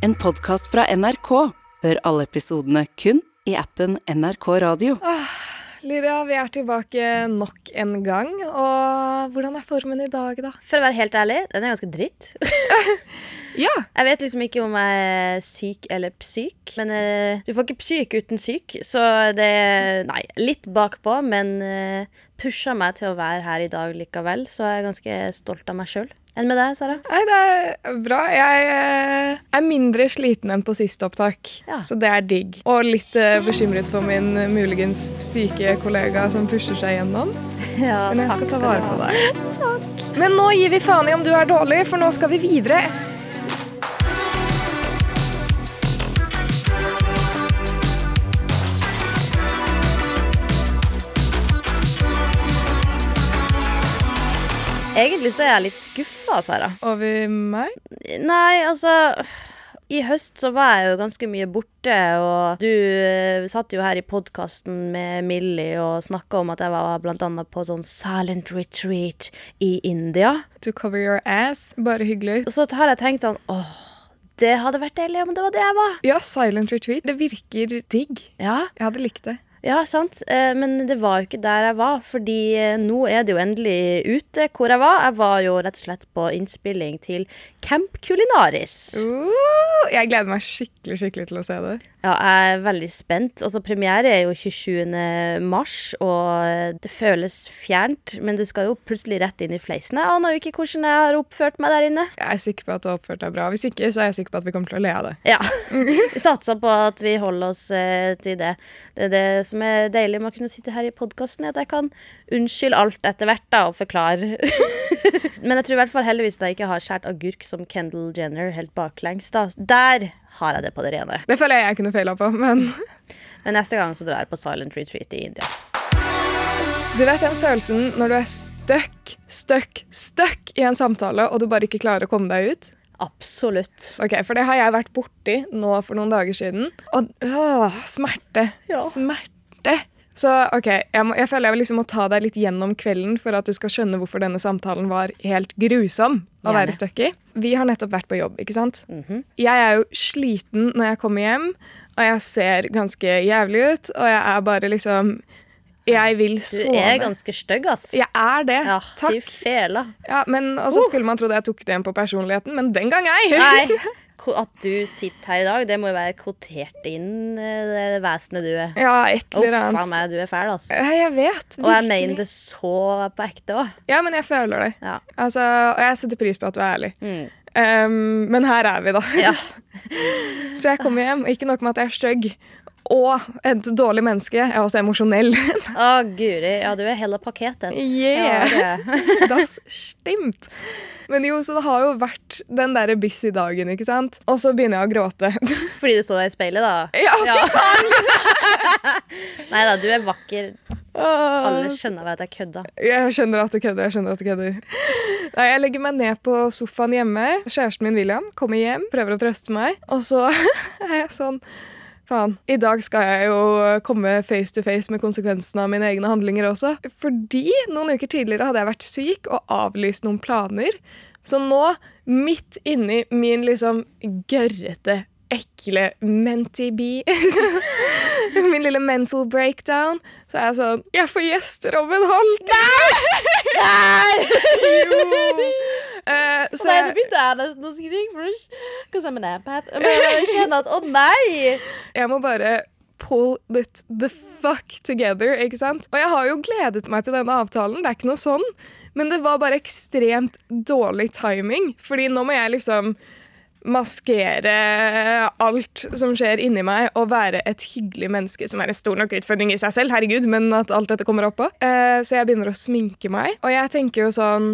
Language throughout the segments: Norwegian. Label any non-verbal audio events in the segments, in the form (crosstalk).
En podkast fra NRK. Hør alle episodene kun i appen NRK Radio. Lydia, vi er tilbake nok en gang. Og hvordan er formen i dag, da? For å være helt ærlig, den er ganske dritt. (laughs) Ja. Jeg vet liksom ikke om jeg er syk eller psyk. Men uh, du får ikke psyk uten syk, så det Nei, litt bakpå, men uh, pusha meg til å være her i dag likevel. Så jeg er ganske stolt av meg sjøl. Enn med deg, Sara? Nei, det er bra. Jeg eh, er mindre sliten enn på siste opptak, Ja. så det er digg. Og litt eh, bekymret for min muligens syke kollega som pusher seg gjennom. (laughs) Ja, Men jeg skal ta vare på deg. (laughs) Men nå gir vi faen i om du er dårlig, for nå skal vi videre. Egentlig så er jeg litt skuffa, Sara. Over meg? Nei, altså I høst så var jeg jo ganske mye borte, og du eh, satt jo her i podkasten med Millie og snakka om at jeg var blant annet på sånn silent retreat i India. To cover your ass. Bare hyggelig. Og så har jeg tenkt sånn åh, det hadde vært deilig om det var det jeg var. Ja, silent retreat. Det virker digg. Ja, Jeg hadde likt det. Ja sant. Eh, Men det var jo ikke der jeg var, fordi eh, nå er det jo endelig ute hvor jeg var. Jeg var jo rett og slett på innspilling til Camp Culinaris. Uh, jeg gleder meg skikkelig skikkelig til å se det. Ja, jeg er veldig spent. Altså, premiere er jo 27. mars, og det føles fjernt, men det skal jo plutselig rett inn i fleisen. Jeg aner jo ikke hvordan jeg har oppført meg der inne. Jeg er sikker på at du har oppført deg bra. Hvis ikke, så er jeg sikker på at vi kommer til å le av det. Ja. (laughs) Vi satser på at vi holder oss eh, til det. Det er det som er deilig med å kunne sitte her i podkasten, at jeg kan unnskylde alt etter hvert da, og forklare. (laughs) men jeg tror i hvert fall heldigvis at jeg ikke har skåret agurk som Kendal Jenner helt baklengs. da. Der har jeg det på det rene. Det føler jeg jeg kunne feila på, men (laughs) Men neste gang så drar jeg på silent retreat i India. du vet den følelsen når du er stuck, stuck, stuck i en samtale, og du bare ikke klarer å komme deg ut? Absolutt. Ok, For det har jeg vært borti nå for noen dager siden. Og åh, smerte. Ja. Smerte. Så ok, jeg, må, jeg føler jeg liksom må ta deg litt gjennom kvelden for at du skal skjønne hvorfor denne samtalen var helt grusom å Gjerne. være stuck i. Vi har nettopp vært på jobb, ikke sant? Mhm. Jeg er jo sliten når jeg kommer hjem, og jeg ser ganske jævlig ut, og jeg er bare liksom Jeg vil Du er ganske stygg, ass. Jeg er det. Ja, Takk. Ja, men, og så skulle man tro at jeg tok det igjen på personligheten, men den gang ei. Nei, (laughs) at du sitter her i dag, det må jo være kvotert inn eh, det vesenet du er. Ja, et Å, annet. faen a meg, du er fæl, ass. Ja, jeg vet. virkelig. Og jeg mener det så på ekte òg. Ja, men jeg føler det. Ja. Altså, og jeg setter pris på at du er ærlig. Mm. Um, men her er vi, da. ja. (laughs) Så jeg kommer hjem, og ikke nok med at jeg er stygg og et dårlig menneske, er også emosjonell. (laughs) Å, guri. Ja, du er hele pakketet. Yeah. Ja, det. (laughs) das stimmt. Men jo, så det har jo vært den derre busy dagen, ikke sant? Og så begynner jeg å gråte. (laughs) Fordi du så deg i speilet, da? ja, fy faen! Nei da, du er vakker. Alle skjønner vel at jeg kødda. Jeg skjønner at du kødder. jeg skjønner at du kødder. Nei, Jeg legger meg ned på sofaen hjemme. Kjæresten min William kommer hjem, prøver å trøste meg. Og så er jeg sånn Faen, i dag skal jeg jo komme face to face med konsekvensene av mine egne handlinger også. Fordi noen uker tidligere hadde jeg vært syk og avlyst noen planer. Så nå, midt inni min liksom gørrete, ekle menti-bee (laughs) Min lille mental breakdown. Så er jeg sånn Jeg får gjester om en halvtime! Nei! (laughs) jo! Eh, så Nei, jeg, begynte jeg nesten å skrike. Because I'm an empath. Men jeg kjenner at å nei! jeg må bare pull it the fuck together, ikke sant? Og jeg har jo gledet meg til denne avtalen, det er ikke noe sånn. Men det var bare ekstremt dårlig timing, fordi nå må jeg liksom maskere alt som skjer inni meg, og være et hyggelig menneske, som er en stor nok utfordring i seg selv, herregud, men at alt dette kommer oppå. Eh, så jeg begynner å sminke meg, og jeg tenker jo sånn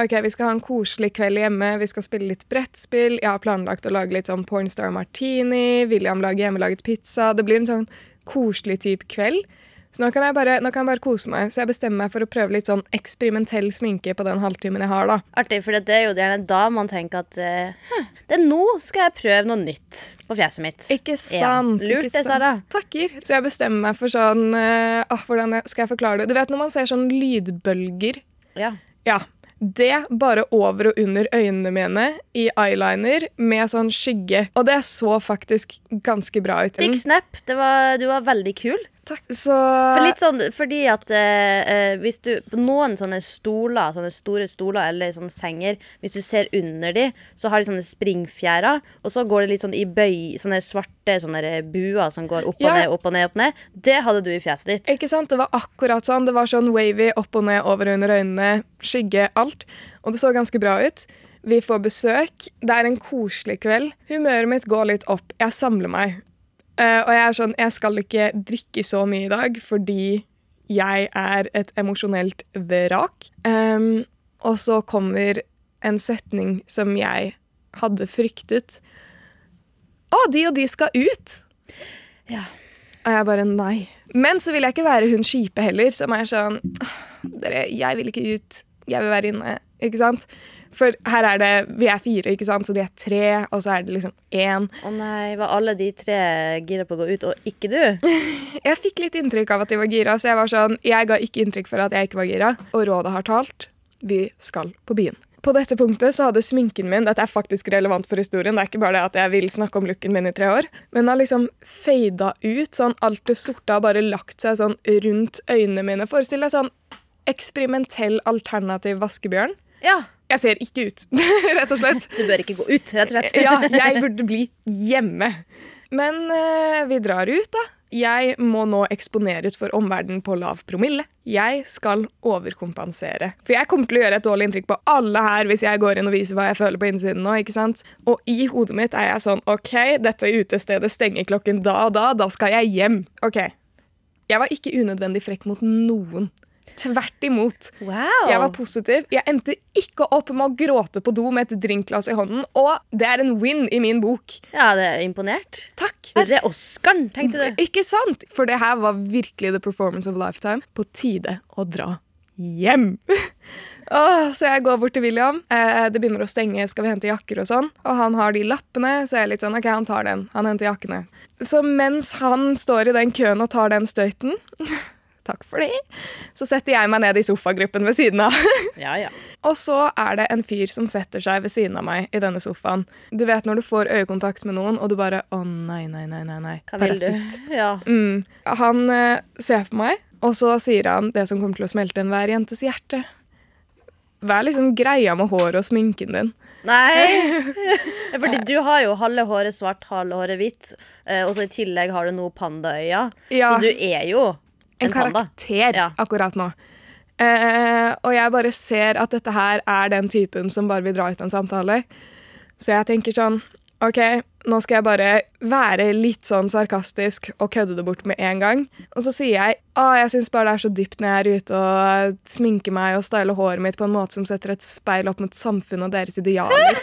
Ok, Vi skal ha en koselig kveld hjemme, vi skal spille litt brettspill. Jeg har planlagt å lage litt sånn pornstar martini. William lager hjemmelaget pizza. Det blir en sånn koselig type kveld. Så nå kan, bare, nå kan jeg bare kose meg. Så jeg bestemmer meg for å prøve litt sånn eksperimentell sminke på den halvtimen jeg har. da. Artig, for det er jo gjerne da man tenker at «Hm, det er nå skal jeg prøve noe nytt på fjeset mitt. Ikke Ja, sant? lurt ikke det, Sara. Takker. Så jeg bestemmer meg for sånn ah, Hvordan skal jeg forklare det? Du vet når man ser sånn lydbølger Ja. Ja. Det bare over og under øynene mine i eyeliner med sånn skygge. Og det så faktisk ganske bra ut. Big snap. Var, du var veldig kul. Takk. Så For litt sånn, fordi at eh, eh, hvis du På noen sånne stoler, sånne store stoler eller sånne senger, hvis du ser under de, så har de sånne springfjærer, og så går det litt sånn i bøy, sånne svarte sånne buer som går opp og Ja. ned, opp og ned, opp og ned. Det hadde du i fjeset ditt. Ikke sant? Det var akkurat sånn. Det var sånn wavy opp og ned, over og under øynene, skygge, alt. Og det så ganske bra ut. Vi får besøk. Det er en koselig kveld. Humøret mitt går litt opp. Jeg samler meg. Eh, og jeg er sånn Jeg skal ikke drikke så mye i dag fordi jeg er et emosjonelt vrak. Um, og så kommer en setning som jeg hadde fryktet. Å, de og de skal ut! Ja. Og jeg bare nei. Men så vil jeg ikke være hun kjipe heller, som er sånn Dere, jeg vil ikke ut. Jeg vil være inne. Ikke sant? For her er det Vi er fire, ikke sant? Så de er tre, og så er det liksom én. Å nei, var alle de tre gira på å gå ut, og ikke du? (laughs) Jeg fikk litt inntrykk av at de var gira, så jeg var sånn Jeg ga ikke inntrykk for at jeg ikke var gira. Og rådet har talt. Vi skal på byen. På dette punktet så hadde sminken min Dette er faktisk relevant for historien. Det er ikke bare det at jeg vil snakke om looken min i tre år. Men den har liksom fada ut. sånn Alt det sorte har bare lagt seg sånn rundt øynene mine. Forestill deg sånn eksperimentell alternativ vaskebjørn. Ja. Jeg ser ikke ut, (laughs) rett og slett. Du bør ikke gå ut, rett og slett. (laughs) Ja, jeg burde bli hjemme. Men uh, vi drar ut, da. Jeg må nå eksponeres for omverdenen på lav promille. Jeg skal overkompensere. For jeg kommer til å gjøre et dårlig inntrykk på alle her hvis jeg går inn og viser hva jeg føler på innsiden nå. ikke sant? Og i hodet mitt er jeg sånn OK, dette utestedet stenger klokken da og da. Da skal jeg hjem. OK. Jeg var ikke unødvendig frekk mot noen. Tvert imot. Wow. Jeg var positiv. Jeg endte ikke opp med å gråte på do med et drinkglass i hånden, og det er en win i min bok. Ja, det er imponert. Takk. Hurre Oscaren, tenkte du. Ikke sant? For det her var virkelig the performance of lifetime. På tide å dra hjem. (laughs) Åh, så jeg går bort til William. Eh, det begynner å stenge, skal vi hente jakker og sånn. Og han har de lappene, så jeg er litt sånn, ok, han tar den. Han henter jakkene. Så mens han står i den køen og tar den støyten, (laughs) takk for det, så setter jeg meg ned i sofagruppen ved siden av. (laughs) Ja, ja. Og så er det en fyr som setter seg ved siden av meg i denne sofaen. Du vet når du får øyekontakt med noen, og du bare Å, nei, nei, nei, nei. nei. Du? Ja. Mm. Han eh, ser på meg, og så sier han det som kommer til å smelte enhver jentes hjerte. Hva er liksom greia med håret og sminken din? Nei. (laughs) Fordi du har jo halve håret svart, halve håret hvitt, eh, og så i tillegg har du noe pandaøyne. Ja. Så du er jo en, En karakter Ja. akkurat nå. Eh, og jeg bare ser at dette her er den typen som bare vil dra ut en samtale. Så jeg tenker sånn OK, nå skal jeg bare være litt sånn sarkastisk og kødde det bort med en gang. Og så sier jeg å, jeg syns bare det er så dypt når jeg er ute og sminker meg og styler håret mitt på en måte som setter et speil opp mot samfunnet og deres idealer.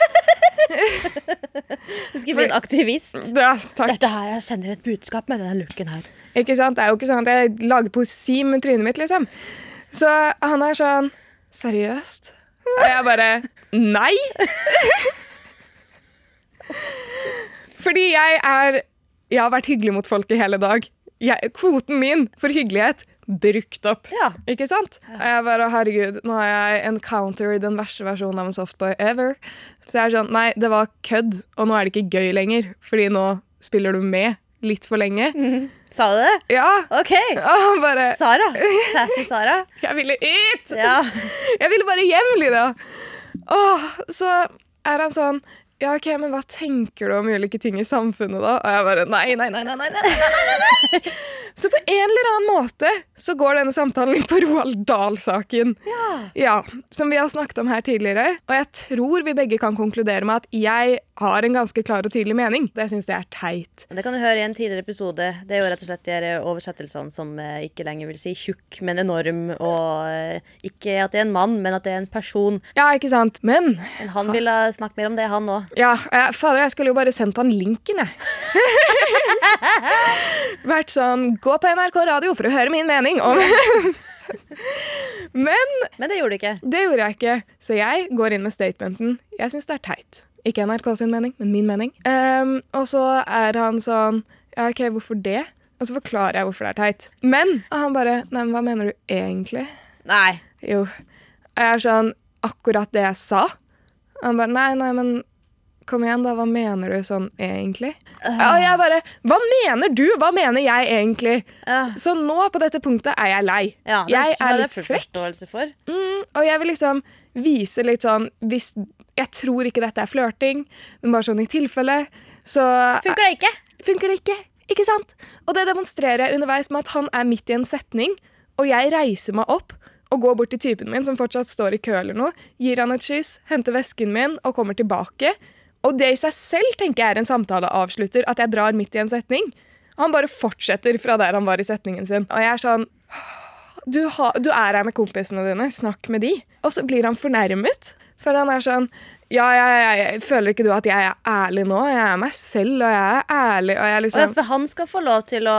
(laughs) Du skal bli en aktivist. Ja, takk. Dette her, Jeg sender et budskap med denne looken her. Ikke sant? Det er jo ikke sånn at jeg lager poesi med trynet mitt, liksom. Så han er sånn Seriøst? Og jeg bare Nei! (laughs) Fordi jeg er Jeg har vært hyggelig mot folk i hele dag. Jeg, kvoten min for hyggelighet brukt opp. Ja. Ikke sant? Og jeg bare, herregud, nå har jeg encountered den verste versjonen av en softboy ever. Så jeg er sånn, nei, det var kødd, og nå er det ikke gøy lenger. Fordi nå spiller du med litt for lenge. Sa du det? Ja. OK. Bare Sara. Sassy Sara. Jeg ville ut! Ja. Jeg ville bare hjem, Lida. Åh, så er han sånn ja, ok, men hva tenker du om ulike ting i samfunnet, da? Og jeg bare nei, nei, nei, nei, nei, nei, nei, nei, nei. Så på en eller annen måte så går denne samtalen inn på Roald Dahl-saken. Ja. Som vi har snakket om her tidligere. Og jeg tror vi begge kan konkludere med at jeg har en ganske klar og tydelig mening. Det syns jeg er teit. Det kan du høre i en tidligere episode. Det er jo rett og slett de oversettelsene som eh, ikke lenger vil si tjukk, men enorm. Og eh, ikke at det er en mann, men at det er en person. Ja, ikke sant? Men Men han ville snakke mer om det, han òg. Ja, eh, fader, jeg skulle jo bare sendt han linken, jeg. (laughs) Vært sånn Gå på NRK radio for å høre min mening om Men Men det gjorde du ikke. det gjorde jeg ikke, så jeg går inn med statementen. Jeg syns det er teit. Ikke NRK sin mening, men min mening. Ehm, og så er han sånn Ja, OK, hvorfor det? Og så forklarer jeg hvorfor det er teit. Men og han bare Nei, men hva mener du egentlig? Nei. Jo. Og jeg er sånn akkurat det jeg sa. Han bare Nei, nei, men kom igjen, da. Hva mener du sånn egentlig? Og jeg bare Hva mener du? Hva mener jeg egentlig? Så nå, på dette punktet, er jeg lei. Ja, det jeg er litt frekk. Mm, og jeg vil liksom vise litt sånn hvis, Jeg tror ikke dette er flørting, men bare sånn i tilfelle, så Funker det ikke? funker det ikke. Ikke sant? Og det demonstrerer jeg underveis med at han er midt i en setning, og jeg reiser meg opp og går bort til typen min, som fortsatt står i kø eller noe, gir han et kyss, henter vesken min og kommer tilbake. Og det i seg selv tenker jeg er en samtaleavslutter, at jeg drar midt i en setning. Han bare fortsetter fra der han var i setningen sin. Og jeg er sånn du, ha, du er her med kompisene dine, snakk med de. Og så blir han fornærmet, for han er sånn ja, jeg, jeg, jeg, føler ikke du at jeg er ærlig nå? Jeg er meg selv, og jeg er ærlig. Og jeg liksom for han skal få lov til å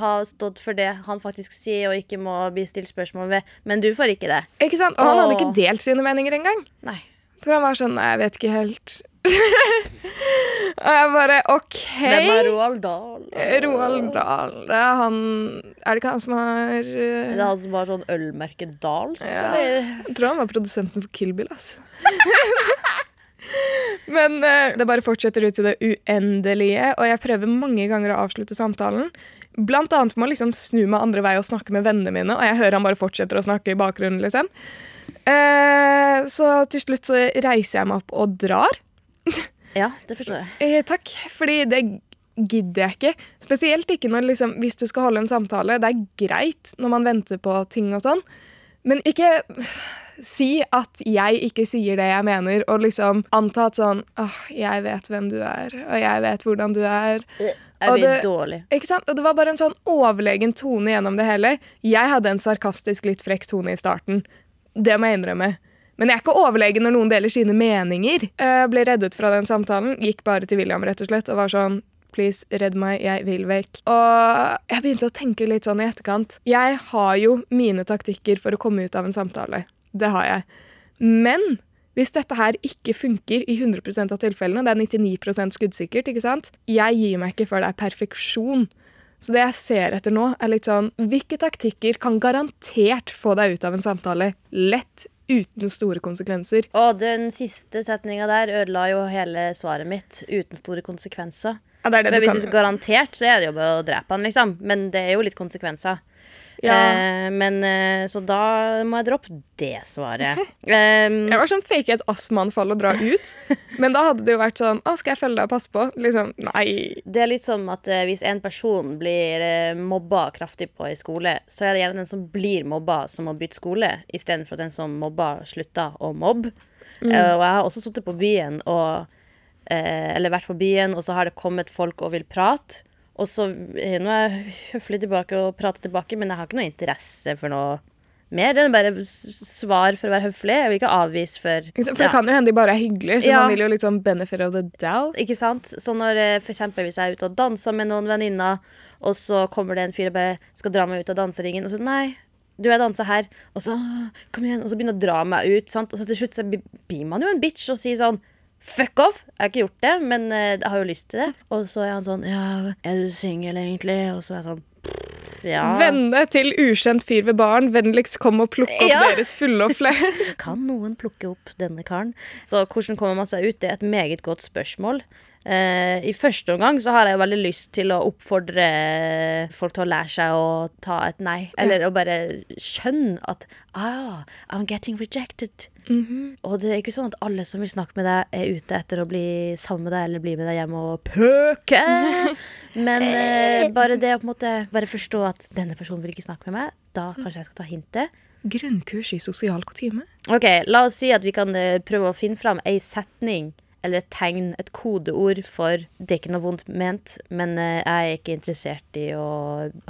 ha stått for det han faktisk sier, og ikke må bli stilt spørsmål ved, men du får ikke det. Ikke sant? Og han hadde ikke delt sine meninger engang. Nei. Så han var sånn jeg vet ikke helt. Og jeg bare OK. Hvem er Roald Dahl? Roald Dahl. Det er han Er det ikke han som har Er uh, det han som har sånn ølmerke Dahls? Ja. Jeg tror han var produsenten for Kill Bill, ass. (laughs) Men uh, det bare fortsetter ut til det uendelige, og jeg prøver mange ganger å avslutte samtalen. Blant annet med å liksom snu meg andre vei og snakke med vennene mine, og jeg hører han bare fortsetter å snakke i bakgrunnen, liksom. Uh, så til slutt så reiser jeg meg opp og drar. (laughs) Ja, det forstår jeg. Eh, takk, fordi det gidder jeg ikke. Spesielt ikke når liksom, hvis du skal holde en samtale. Det er greit når man venter på ting og sånn, men ikke si at jeg ikke sier det jeg mener, og liksom anta at sånn Åh, jeg vet hvem du er, og jeg vet hvordan du er. Jeg Og blir det- dårlig. Ikke sant? Og det var bare en sånn overlegen tone gjennom det hele. Jeg hadde en sarkastisk, litt frekk tone i starten. Det må jeg innrømme. Men jeg er ikke overlegen når noen deler sine meninger. Jeg ble reddet fra den samtalen. Gikk bare til William rett og slett og var sånn Please, redd meg, jeg vil vekk. Og jeg begynte å tenke litt sånn i etterkant. Jeg har jo mine taktikker for å komme ut av en samtale. Det har jeg. Men hvis dette her ikke funker i 100% av tilfellene, det er 99% skuddsikkert, ikke sant? Jeg gir meg ikke før det er perfeksjon. Så det jeg ser etter nå, er litt sånn Hvilke taktikker kan garantert få deg ut av en samtale lett, uten store konsekvenser? Og den siste setninga der ødela jo hele svaret mitt uten store konsekvenser. Ja, det det For du hvis kan. du garantert, så er det jo bare å drepe han, liksom. Men det er jo litt konsekvenser. Ja. Eh, men eh, Så da må jeg droppe det svaret. Um, (laughs) Jeg var sånn fake et astmaanfall og dra (laughs) ut. Men da hadde det jo vært sånn Å, skal jeg følge deg og passe på? Liksom, nei. det er litt som at eh, hvis en person blir eh, mobba kraftig på i skole, så er det gjerne den som blir mobba, som må bytte skole, istedenfor den som mobba, slutta å mobbe. Mm. Eh, og jeg har også sittet på byen og eh, Eller vært på byen, og så har det kommet folk og vil prate. Og så eh, Nå er jeg høflig tilbake og prater tilbake, men jeg har ikke noe interesse for noe mer. Det er bare svar for å være høflig. Jeg vil ikke avvise for? For Ja. det kan jo hende de bare er hyggelige, så Ja. man vil jo liksom benefit of the doubt. Ikke sant? Så når f.eks. for eksempel hvis jeg er ute og danser med noen venninner, og så kommer det en fyr og bare skal dra meg ut av danseringen, og så nei, du jeg danser her, og så kom igjen, og så begynner å dra meg ut, sant? og så til slutt så blir man jo en bitch og sier sånn Fuck off! Jeg har ikke gjort det, men eh, jeg har jo lyst til det. Og så er han sånn Ja, er du singel, egentlig? Og så er jeg sånn Ja. Vennene til ukjent fyr ved baren, vennligst kom og plukk opp Ja. deres fullofle. (laughs) Kan noen plukke opp denne karen? Så hvordan kommer man seg ut? Det er et meget godt spørsmål. Eh, I første omgang så har jeg jo veldig lyst til å oppfordre folk til å lære seg å ta et nei. Eller å bare skjønne at ah, I'm getting rejected. Og det er ikke sånn at alle som vil snakke med deg, er ute etter å bli sammen med deg eller bli med deg hjem og pøke. (laughs) Men eh, bare det å på en måte bare forstå at denne personen vil ikke snakke med meg, da kanskje jeg skal ta hintet. Grunnkurs i sosial kutyme. Ok, La oss si at vi kan eh, prøve å finne fram ei setning eller et tegn, et kodeord for Det er ikke noe vondt ment, men eh, jeg er ikke interessert i å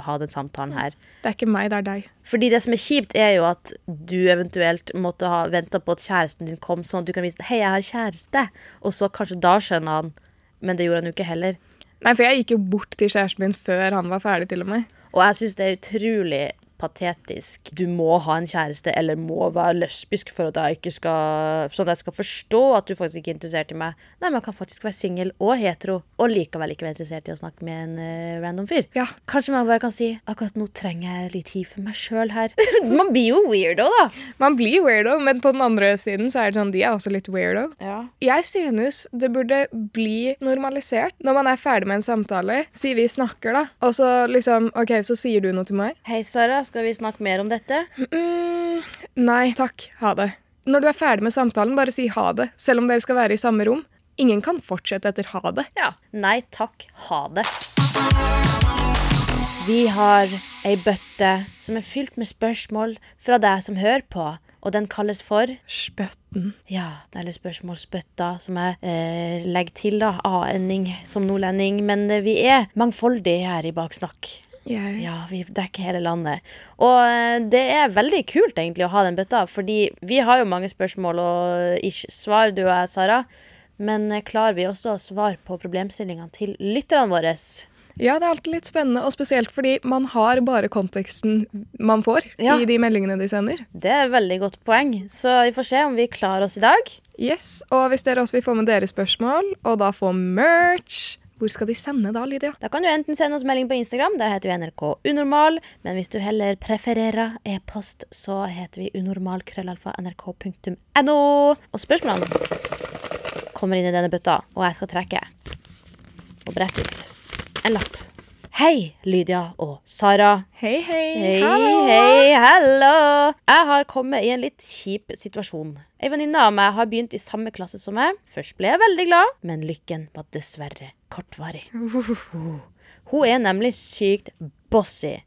ha den samtalen her. Det er ikke meg, det er deg. Fordi det som er kjipt, er jo at du eventuelt måtte ha venta på at kjæresten din kom, sånn at du kan vise 'hei, jeg har kjæreste', og så kanskje da skjønner han. Men det gjorde han jo ikke heller. Nei, for jeg gikk jo bort til kjæresten min før han var ferdig, til og med. Og jeg syns det er utrolig patetisk. Du må ha en kjæreste eller må være lesbisk for at jeg ikke skal Sånn at jeg skal forstå at du faktisk ikke er interessert i meg. Nei, man kan faktisk være singel og hetero og likevel ikke være interessert i å snakke med en uh, random fyr. Ja. Kanskje man bare kan si akkurat nå trenger jeg litt tid for meg sjøl her. (laughs) man blir jo weirdo, da. Man blir weirdo, men på den andre siden så er det sånn, de er også litt weirdo. Ja. Jeg synes det burde bli normalisert når man er ferdig med en samtale. Si vi snakker, da. Og så liksom OK, så sier du noe til meg. Hei, Sara, skal vi snakke mer om dette? Mm, nei takk, ha det. Når du er ferdig med samtalen, bare si ha det, selv om dere skal være i samme rom. Ingen kan fortsette etter ha det. Ja. Nei takk, ha det. Vi har ei bøtte som er fylt med spørsmål fra deg som hører på, og den kalles for Spøtten. Ja, eller spørsmålsbøtta, som jeg eh, legger til, da. A-ending som nordlending. Men eh, vi er mangfoldige her i Baksnakk. Jeg Ja, vi dekker hele landet. Og eh, det er veldig kult egentlig å ha den bøtta, fordi vi har jo mange spørsmål og ish svar, du og jeg, Sara. Men eh, klarer vi også å svare på problemstillingene til lytterne våre? Ja, det er alltid litt spennende, og spesielt fordi man har bare konteksten man får Ja. i de meldingene de sender. Det er et veldig godt poeng, så vi får se om vi klarer oss i dag. Yes, Og hvis dere også vil få med deres spørsmål, og da få merch, hvor skal de sende da, Lydia? Da kan du enten sende oss melding på Instagram, der heter vi NRK Unormal. Men hvis du heller prefererer e-post, så heter vi unormal.krøllalfa.nrk.no. Og spørsmålene kommer inn i denne bøtta, og jeg skal trekke og brette ut en lapp. Hei, Lydia og Sara. Hei, hei. Hei, Hallo. hei, hallo! Jeg har kommet i en litt kjip situasjon. Ei venninne av meg har begynt i samme klasse som meg. Først ble jeg veldig glad, men lykken var dessverre kortvarig. Hun er nemlig sykt bossy.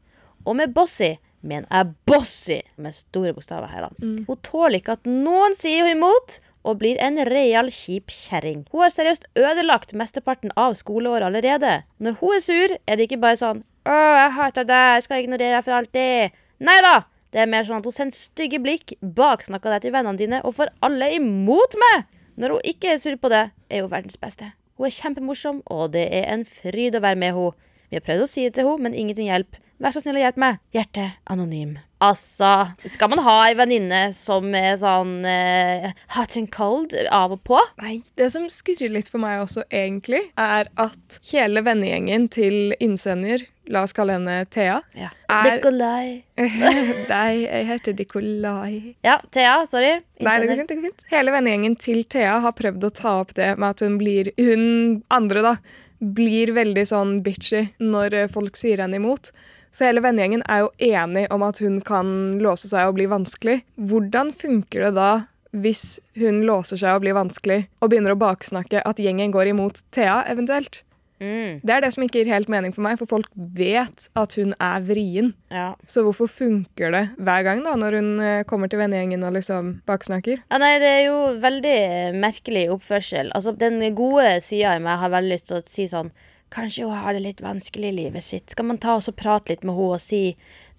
Og med bossy mener jeg bossy med store bokstaver her, da. Hun tåler ikke at noen sier hun imot. Og blir en real kjip kjerring. Hun har seriøst ødelagt mesteparten av skoleåret allerede. Når hun er sur, er det ikke bare sånn 'Å, jeg hater deg, jeg skal ignorere deg for alltid'. Nei da! Det er mer sånn at hun sender stygge blikk, baksnakker deg til vennene dine og får alle imot meg! Når hun ikke er sur på det, er hun verdens beste. Hun er kjempemorsom, og det er en fryd å være med henne. Vi har prøvd å si det til henne, men ingenting hjelper. Vær så snill og hjelp meg. Hjerte anonym. Altså, skal man ha ei venninne som er sånn eh, hot and cold av og på? Nei, det som skurrer litt for meg også, egentlig, er at hele vennegjengen til innsender, la oss kalle henne Thea Ja. Er- Nikolai. (laughs) Nei, jeg heter Nikolai. Ja, Thea, sorry. Nei, det går fint, det går fint. Hele vennegjengen til Thea har prøvd å ta opp det med at hun blir Hun andre, da, blir veldig sånn bitchy når folk sier henne imot. Så hele vennegjengen er jo enig om at hun kan låse seg og bli vanskelig. Hvordan funker det da hvis hun låser seg og blir vanskelig, og begynner å baksnakke at gjengen går imot Thea, eventuelt? Mm, Det er det som ikke gir helt mening for meg, for folk vet at hun er vrien. ja. Så hvorfor funker det hver gang da, når hun eh, kommer til vennegjengen og liksom baksnakker? Ja, nei, det er jo veldig merkelig oppførsel. Altså, den gode sida i meg har veldig lyst til å si sånn Kanskje hun har det litt vanskelig i livet sitt. Skal man ta oss og prate litt med henne og si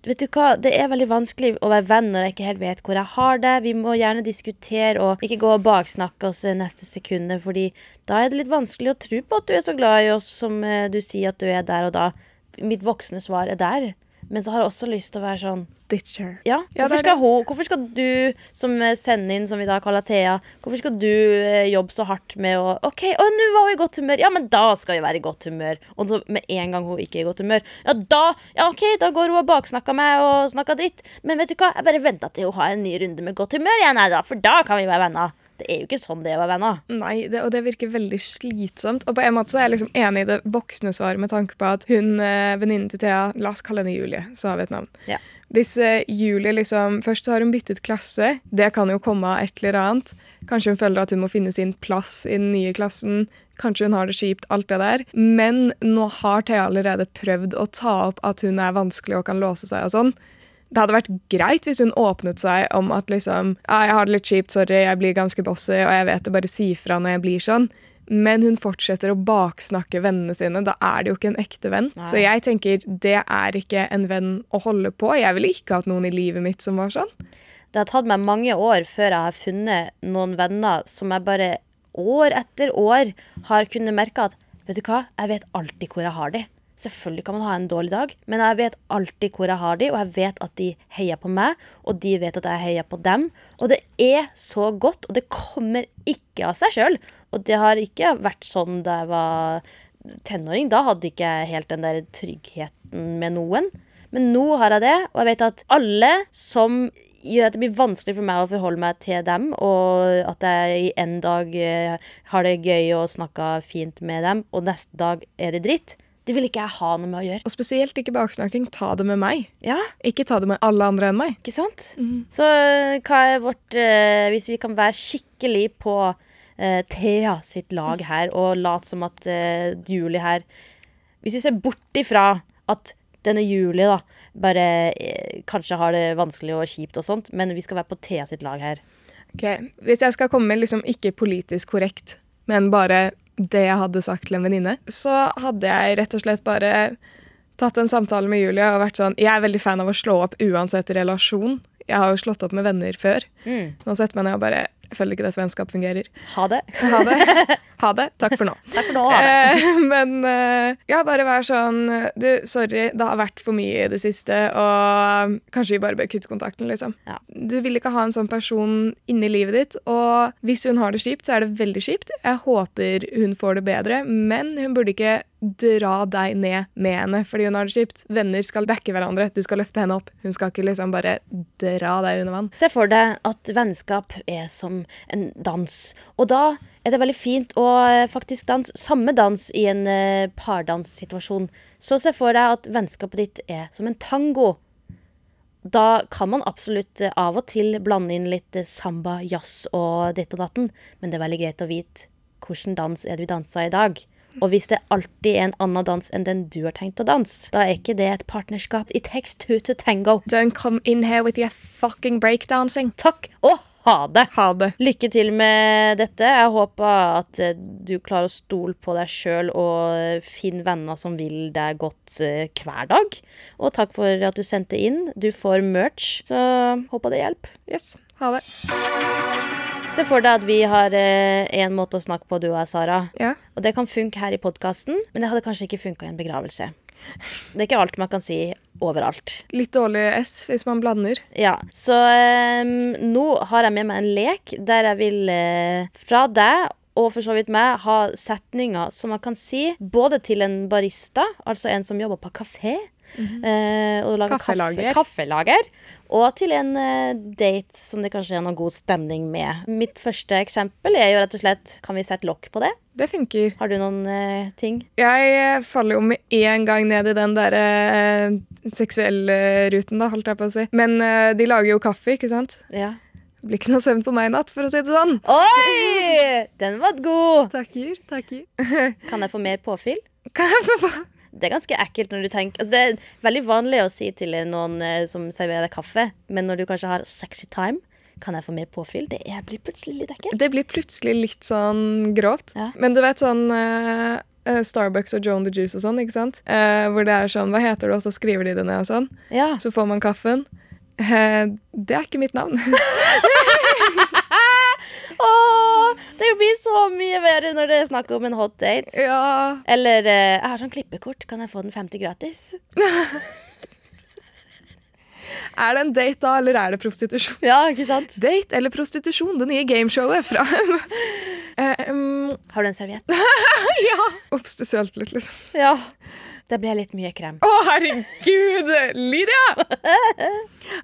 Vet du hva, det er veldig vanskelig å være venn når jeg ikke helt vet hvor jeg har det. Vi må gjerne diskutere og ikke gå og baksnakke oss neste sekunde, fordi da er det litt vanskelig å tro på at du er så glad i oss som eh, du sier at du er der og da. Mitt voksne svar er der. Men så har jeg også lyst til å være sånn Ditcher. ja, hvorfor, skal hun, hvorfor skal du som eh, sender inn, som vi da kaller Thea, hvorfor skal du eh, jobbe så hardt med å OK, å, nå var hun i godt humør. Ja, men da skal vi være i godt humør. Og så med en gang hun ikke er i godt humør, ja, da Ja, OK, da går hun og baksnakker meg og snakker dritt. Men vet du hva, jeg bare venter til hun har en ny runde med godt humør igjen, her da. For da kan vi være venner. Det er jo ikke sånn det er å være venner. Nei, det, og det virker veldig slitsomt. Og på en måte så er jeg liksom enig i det voksne svaret med tanke på at hun, eh, venninnen til Thea, la oss kalle henne Julie, så har vi et navn. Ja. Hvis eh, Julie liksom Først har hun byttet klasse. Det kan jo komme av et eller annet. Kanskje hun føler at hun må finne sin plass i den nye klassen. Kanskje hun har det kjipt, alt det der. Men nå har Thea allerede prøvd å ta opp at hun er vanskelig og kan låse seg og sånn. Det hadde vært greit hvis hun åpnet seg om at liksom ah, 'Jeg har det litt kjipt, sorry, jeg blir ganske bossy, og jeg vet det, bare si fra når jeg blir sånn'. Men hun fortsetter å baksnakke vennene sine. Da er det jo ikke en ekte venn. Nei. Så jeg tenker det er ikke en venn å holde på. Jeg ville ikke hatt noen i livet mitt som var sånn. Det har tatt meg mange år før jeg har funnet noen venner som jeg bare år etter år har kunnet merke at Vet du hva, jeg vet alltid hvor jeg har de. Selvfølgelig kan man ha en dårlig dag, men jeg vet alltid hvor jeg har de, og jeg vet at de heier på meg, og de vet at jeg heier på dem. Og det er så godt, og det kommer ikke av seg sjøl. Og det har ikke vært sånn da jeg var tenåring. Da hadde jeg ikke helt den der tryggheten med noen. Men nå har jeg det, og jeg vet at alle som gjør at det blir vanskelig for meg å forholde meg til dem, og at jeg i en dag eh, har det gøy og snakker fint med dem, og neste dag er det dritt. Det vil ikke jeg ha noe med å gjøre. Og spesielt ikke baksnakking. Ta det med meg. Ja, Ikke ta det med alle andre enn meg. ikke sant? Så eh, hva er vårt eh, Hvis vi kan være skikkelig på eh, Thea sitt lag her, og late som at eh, Julie her Hvis vi ser bort ifra at denne Julie da bare eh, kanskje har det vanskelig og kjipt og sånt, men vi skal være på Thea sitt lag her. Ok, Hvis jeg skal komme med liksom ikke politisk korrekt, men bare det jeg hadde sagt til en venninne, så hadde jeg rett og slett bare tatt en samtale med Julia og vært sånn Jeg er veldig fan av å slå opp uansett relasjon. Jeg har jo slått opp med venner før. Nå setter meg ned og bare Jeg føler ikke dette vennskapet fungerer. Ha det. Ha det. (laughs) Ha det. Takk for nå. (laughs) Takk for nå. Eh, men eh, ja, bare vær sånn Du, sorry, det har vært for mye i det siste, og kanskje vi bare bør kutte kontakten, liksom. Ja. Du vil ikke ha en sånn person inni livet ditt, og hvis hun har det kjipt, så er det veldig kjipt. Jeg håper hun får det bedre, men hun burde ikke dra deg ned med henne fordi hun har det kjipt. Venner skal backe hverandre. Du skal løfte henne opp. Hun skal ikke liksom bare dra deg under vann. Se for deg at vennskap er som en dans. Og da er det veldig fint å eh, faktisk danse samme dans i en eh, pardanssituasjon. Så se for deg at vennskapet ditt er som en tango. Da kan man absolutt eh, av og til blande inn litt samba, jazz og ditt og datten, men det er veldig greit å vite hvilken dans er det vi danser i dag. Og hvis det alltid er en annen dans enn den du har tenkt å danse, da er ikke det et partnerskap. It takes two to tango. Don't come in here with your fucking breakdancing. Takk og ha det! Ha det. Lykke til med dette. Jeg håper at eh, du klarer å stole på deg sjøl og finne venner som vil deg godt eh, hver dag. Og takk for at du sendte inn. Du får merch, så håper det hjelper. Yes. Ha det. Se for deg at vi har én måte å snakke på, du og jeg, Sara. Ja. Og det kan funke her i podkasten, men det hadde kanskje ikke funka i en begravelse. Det er ikke alt man kan si overalt. Litt dårlig S hvis man blander. Ja, så ehm, nå har jeg med meg en lek der jeg vil eh, fra deg og for så vidt meg ha setninger som man kan si både til en barista, altså en som jobber på kafé, eh, -hmm. lager Kaffelager. Kaffe, kaffelager, og til en eh, date som det kanskje er noe god stemning med. Mitt første eksempel er jo rett og slett Kan vi sette lokk på det? Det funker. Har du noen uh, ting? Jeg faller jo med en gang ned i den der uh, seksuelle ruten, da, holdt jeg på å si. Men uh, de lager jo kaffe, ikke sant? Ja. Det blir ikke noe søvn på meg i natt, for å si det sånn. Oi! Den var god! Takker, takker. Kan jeg få mer påfyll? Kan jeg få Det er ganske ekkelt når du tenker altså Det er veldig vanlig å si til noen eh, som serverer deg kaffe, men når du kanskje har sexy time, kan jeg få mer påfyll? Det er, blir plutselig litt ekkelt. Det blir plutselig litt sånn grovt. Ja. Men du vet sånn eh, Starbucks og Joan the Juice og sånn, ikke sant? Uh, hvor det er sånn Hva heter du? Og så skriver de det ned og sånn. Ja. Så får man kaffen. Uh, det er ikke mitt navn. (laughs) (laughs) Åh, det blir så mye verre når det er snakk om en hot date. ja. Eller eh, 'Jeg har sånn klippekort, kan jeg få den 50 gratis?' (laughs) Er det en date da, eller er det prostitusjon? Ja, ikke sant? Date eller prostitusjon, det nye gameshowet fra (laughs) eh, um, Har du en serviett? (laughs) Ja! Litt, liksom. Ja. Det ble litt mye krem. Å, herregud! Lydia!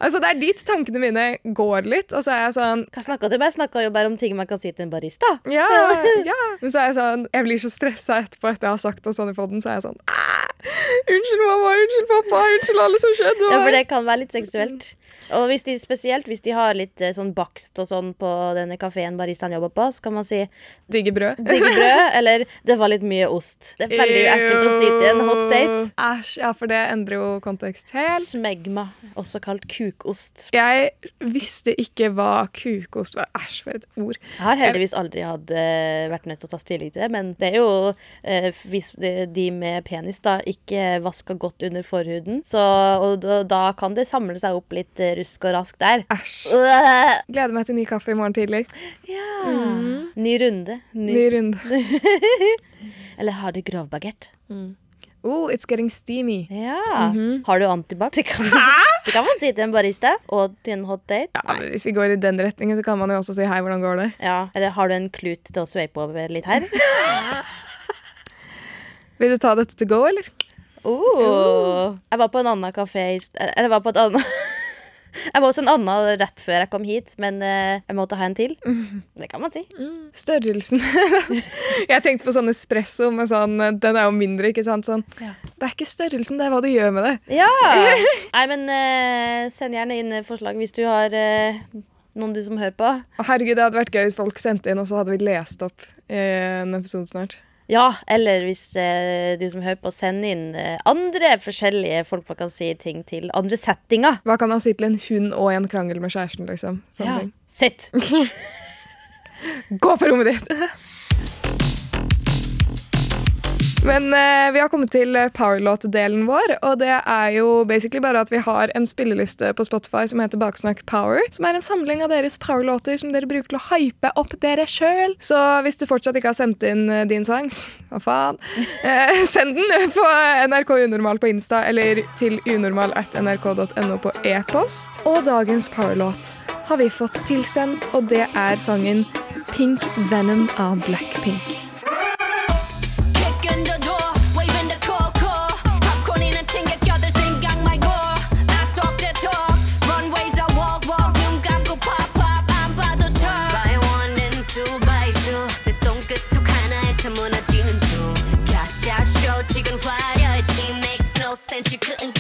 altså, det er dit tankene mine går litt, og så er jeg sånn Hva snakka du om? Jeg snakka jo bare om ting man kan si til en barista. Ja, (laughs) ja. Men så er jeg sånn Jeg blir så stressa etterpå etter jeg har sagt og sånn i podden, så er jeg sånn «Ah, Unnskyld, mamma. Unnskyld, pappa. Unnskyld alle som skjedde. Ja, for det kan være litt seksuelt. Og hvis de, spesielt hvis de har litt eh, sånn bakst og sånn på denne kafeen baristaen jobber på, så kan man si Digge brød. 'digge brød' (laughs) eller 'det var litt mye ost'. Det er veldig ekkelt å si til en hot date. Æsj. Ja, for det endrer jo kontekst helt. Smegma, også kalt kukost. Jeg visste ikke hva kukost var. Æsj, for et ord. Jeg har heldigvis aldri hatt, eh, vært nødt til å ta stilling til det, men det er jo eh, hvis de med penis da ikke vasker godt under forhuden, så, og da, da kan det samle seg opp litt eh, rusk og rask der. Æsj. Gleder meg til ny kaffe i morgen tidlig. Ja. Ny runde. Ny. Ny runde. (laughs) Eller har du grovbagett? Oh, it's getting steamy. Ja. Har du antibac? Det kan, (laughs) det kan man si til en barista og til en hot date. Ja, men Hvis vi går i den retningen, så kan man jo også si hei, hvordan går det? Ja. Eller har du en klut til å sveipe over litt her? (laughs) Vil du ta dette to go, eller? Oh. Jeg var på en annen kafé i Eller jeg var på et annet (laughs) Jeg var hos en annen rett før jeg kom hit, men eh, jeg måtte ha en til. (laughs) Det kan man si. Størrelsen. (laughs) jeg tenkte på sånn espresso, men sånn, den er jo mindre, ikke sant? Sånn. Ja. Det er ikke størrelsen, det er hva du gjør med det. Ja! Nei, men eh, send gjerne inn forslag hvis du har eh, noen du som hører på. Herregud, det hadde vært gøy hvis folk sendte inn, og så hadde vi lest opp en episode snart. Ja, eller hvis eh, du som hører på, sender inn eh, andre forskjellige folk man kan si ting til. Andre settinger. Hva kan man si til en hund og en krangel med kjæresten, liksom? Sånne ting. Sitt! (laughs) Gå på rommet ditt! (laughs) Men eh, vi har kommet til eh, powerlåt-delen vår, og det er jo basically bare at vi har en spilleliste på Spotify som heter Baksnakk Power, som er en samling av deres powerlåter som dere bruker til å hype opp dere sjøl. Så hvis du fortsatt ikke har sendt inn eh, din sang, (laughs) hva faen, eh, (laughs) send den på NRK Unormal på Insta eller til unormal at nrk.no på e-post. Og dagens powerlåt har vi fått tilsendt, og det er sangen Pink Venom av Blackpink. 하나에 다 무너지는 중. 가짜 쇼 지금 화려해. It makes no sense. You couldn't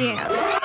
dance